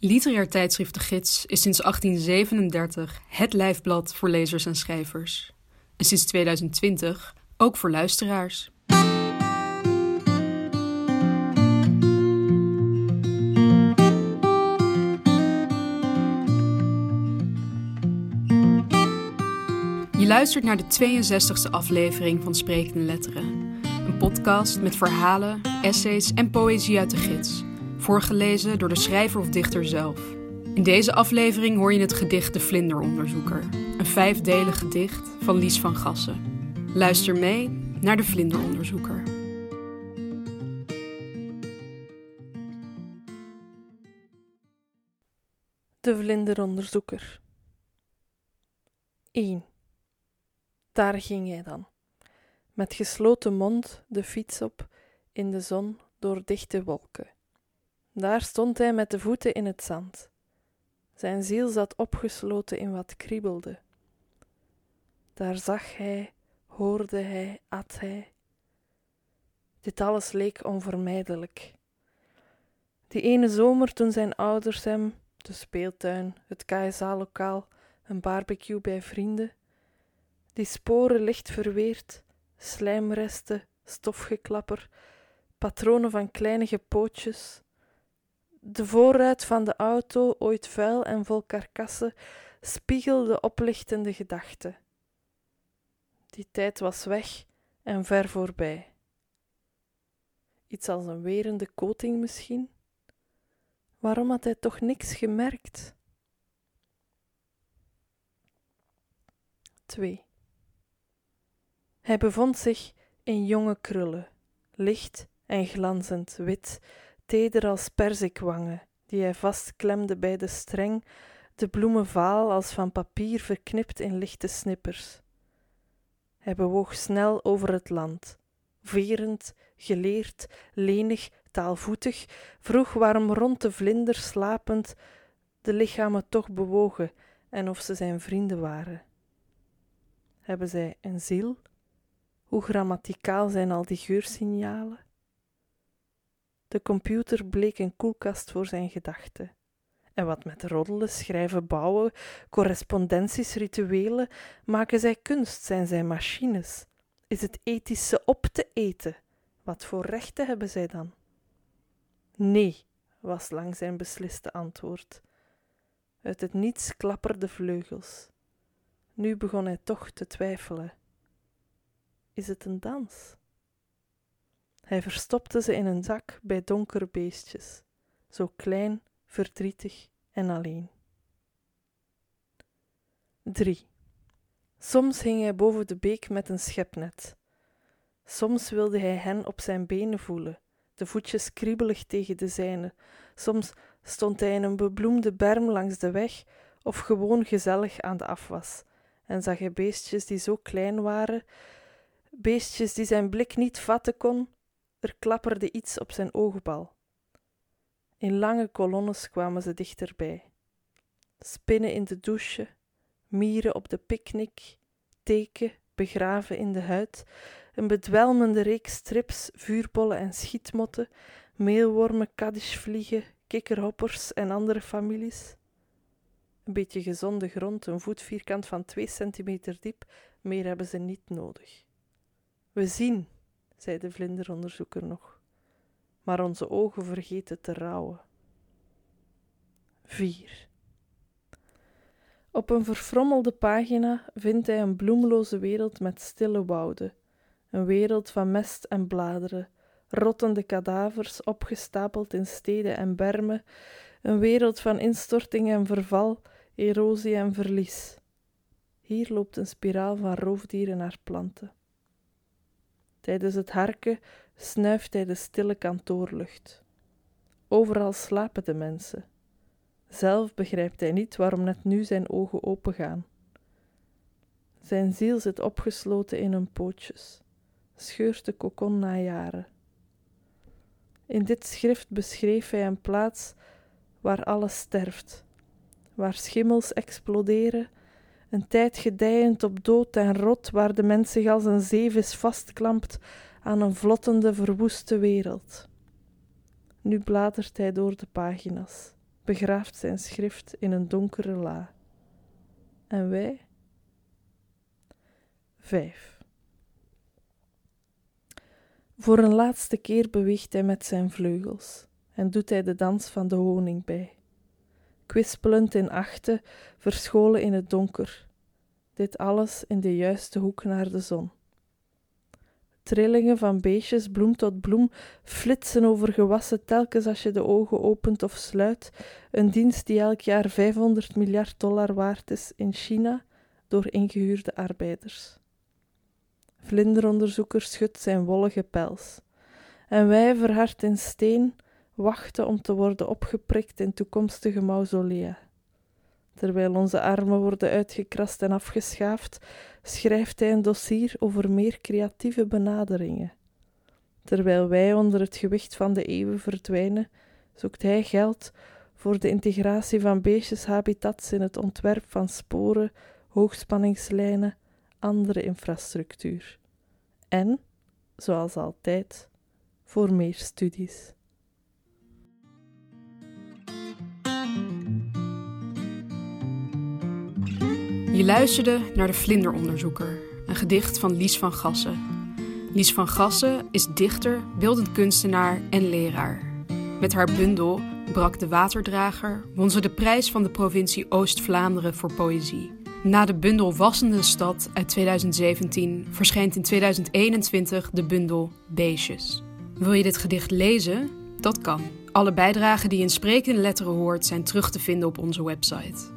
Literair tijdschrift De Gids is sinds 1837 het lijfblad voor lezers en schrijvers. En sinds 2020 ook voor luisteraars. Je luistert naar de 62e aflevering van Sprekende Letteren. Een podcast met verhalen, essays en poëzie uit de gids voorgelezen door de schrijver of dichter zelf. In deze aflevering hoor je het gedicht De Vlinderonderzoeker, een vijfdelig gedicht van Lies van Gassen. Luister mee naar De Vlinderonderzoeker. De Vlinderonderzoeker 1. Daar ging hij dan, met gesloten mond de fiets op, in de zon door dichte wolken. Daar stond hij met de voeten in het zand. Zijn ziel zat opgesloten in wat kriebelde. Daar zag hij, hoorde hij, at hij. Dit alles leek onvermijdelijk. Die ene zomer toen zijn ouders hem, de speeltuin, het KSA-lokaal, een barbecue bij vrienden, die sporen licht verweerd, slijmresten, stofgeklapper, patronen van kleinige pootjes, de voorruit van de auto, ooit vuil en vol karkassen, spiegelde oplichtende gedachten. Die tijd was weg en ver voorbij. Iets als een werende coating misschien? Waarom had hij toch niks gemerkt? 2. Hij bevond zich in jonge krullen, licht en glanzend wit, teder als perzikwangen, die hij vastklemde bij de streng, de bloemen vaal als van papier verknipt in lichte snippers. Hij bewoog snel over het land, verend, geleerd, lenig, taalvoetig, vroeg waarom rond de vlinder slapend de lichamen toch bewogen en of ze zijn vrienden waren. Hebben zij een ziel? Hoe grammaticaal zijn al die geursignalen? De computer bleek een koelkast voor zijn gedachten. En wat met roddelen, schrijven, bouwen, correspondenties, rituelen, maken zij kunst, zijn zij machines? Is het ethische op te eten? Wat voor rechten hebben zij dan? Nee, was lang zijn besliste antwoord. Uit het niets klapperden vleugels. Nu begon hij toch te twijfelen. Is het een dans? Hij verstopte ze in een zak bij donkere beestjes, zo klein, verdrietig en alleen. 3. Soms hing hij boven de beek met een schepnet. Soms wilde hij hen op zijn benen voelen, de voetjes kriebelig tegen de zijne. Soms stond hij in een bebloemde berm langs de weg of gewoon gezellig aan de afwas en zag hij beestjes die zo klein waren, beestjes die zijn blik niet vatten kon, er klapperde iets op zijn oogbal. In lange kolonnes kwamen ze dichterbij. Spinnen in de douche, mieren op de picknick, teken begraven in de huid, een bedwelmende reeks strips, vuurbollen en schietmotten, meelwormen, kaddischvliegen, kikkerhoppers en andere families. Een beetje gezonde grond, een voetvierkant van twee centimeter diep, meer hebben ze niet nodig. We zien, zei de vlinderonderzoeker nog, maar onze ogen vergeten te rouwen. 4. Op een verfrommelde pagina vindt hij een bloemloze wereld met stille wouden, een wereld van mest en bladeren, rottende kadavers opgestapeld in steden en bermen, een wereld van instorting en verval, erosie en verlies. Hier loopt een spiraal van roofdieren naar planten. Tijdens het harken snuift hij de stille kantoorlucht. Overal slapen de mensen. Zelf begrijpt hij niet waarom net nu zijn ogen opengaan. Zijn ziel zit opgesloten in hun pootjes, scheurt de kokon na jaren. In dit schrift beschreef hij een plaats waar alles sterft, waar schimmels exploderen een tijd gedijend op dood en rot, waar de mens zich als een zeevis vastklampt aan een vlottende, verwoeste wereld. Nu bladert hij door de pagina's, begraaft zijn schrift in een donkere la. En wij? Vijf. Voor een laatste keer beweegt hij met zijn vleugels en doet hij de dans van de honing bij. Kwispelend in achten, verscholen in het donker. Dit alles in de juiste hoek naar de zon. Trillingen van beestjes, bloem tot bloem, flitsen over gewassen telkens als je de ogen opent of sluit. Een dienst die elk jaar 500 miljard dollar waard is in China door ingehuurde arbeiders. Vlinderonderzoeker schudt zijn wollige pels. En wij, verhard in steen, wachten om te worden opgeprikt in toekomstige mausolea. Terwijl onze armen worden uitgekrast en afgeschaafd, schrijft hij een dossier over meer creatieve benaderingen. Terwijl wij onder het gewicht van de eeuwen verdwijnen, zoekt hij geld voor de integratie van beestjeshabitats in het ontwerp van sporen, hoogspanningslijnen, andere infrastructuur. En, zoals altijd, voor meer studies. Je luisterde naar De Vlinderonderzoeker, een gedicht van Lies van Gassen. Lies van Gassen is dichter, beeldend kunstenaar en leraar. Met haar bundel Brak de Waterdrager won ze de prijs van de provincie Oost-Vlaanderen voor poëzie. Na de bundel Wassende Stad uit 2017 verschijnt in 2021 de bundel Beestjes. Wil je dit gedicht lezen? Dat kan. Alle bijdragen die in sprekende letteren hoort zijn terug te vinden op onze website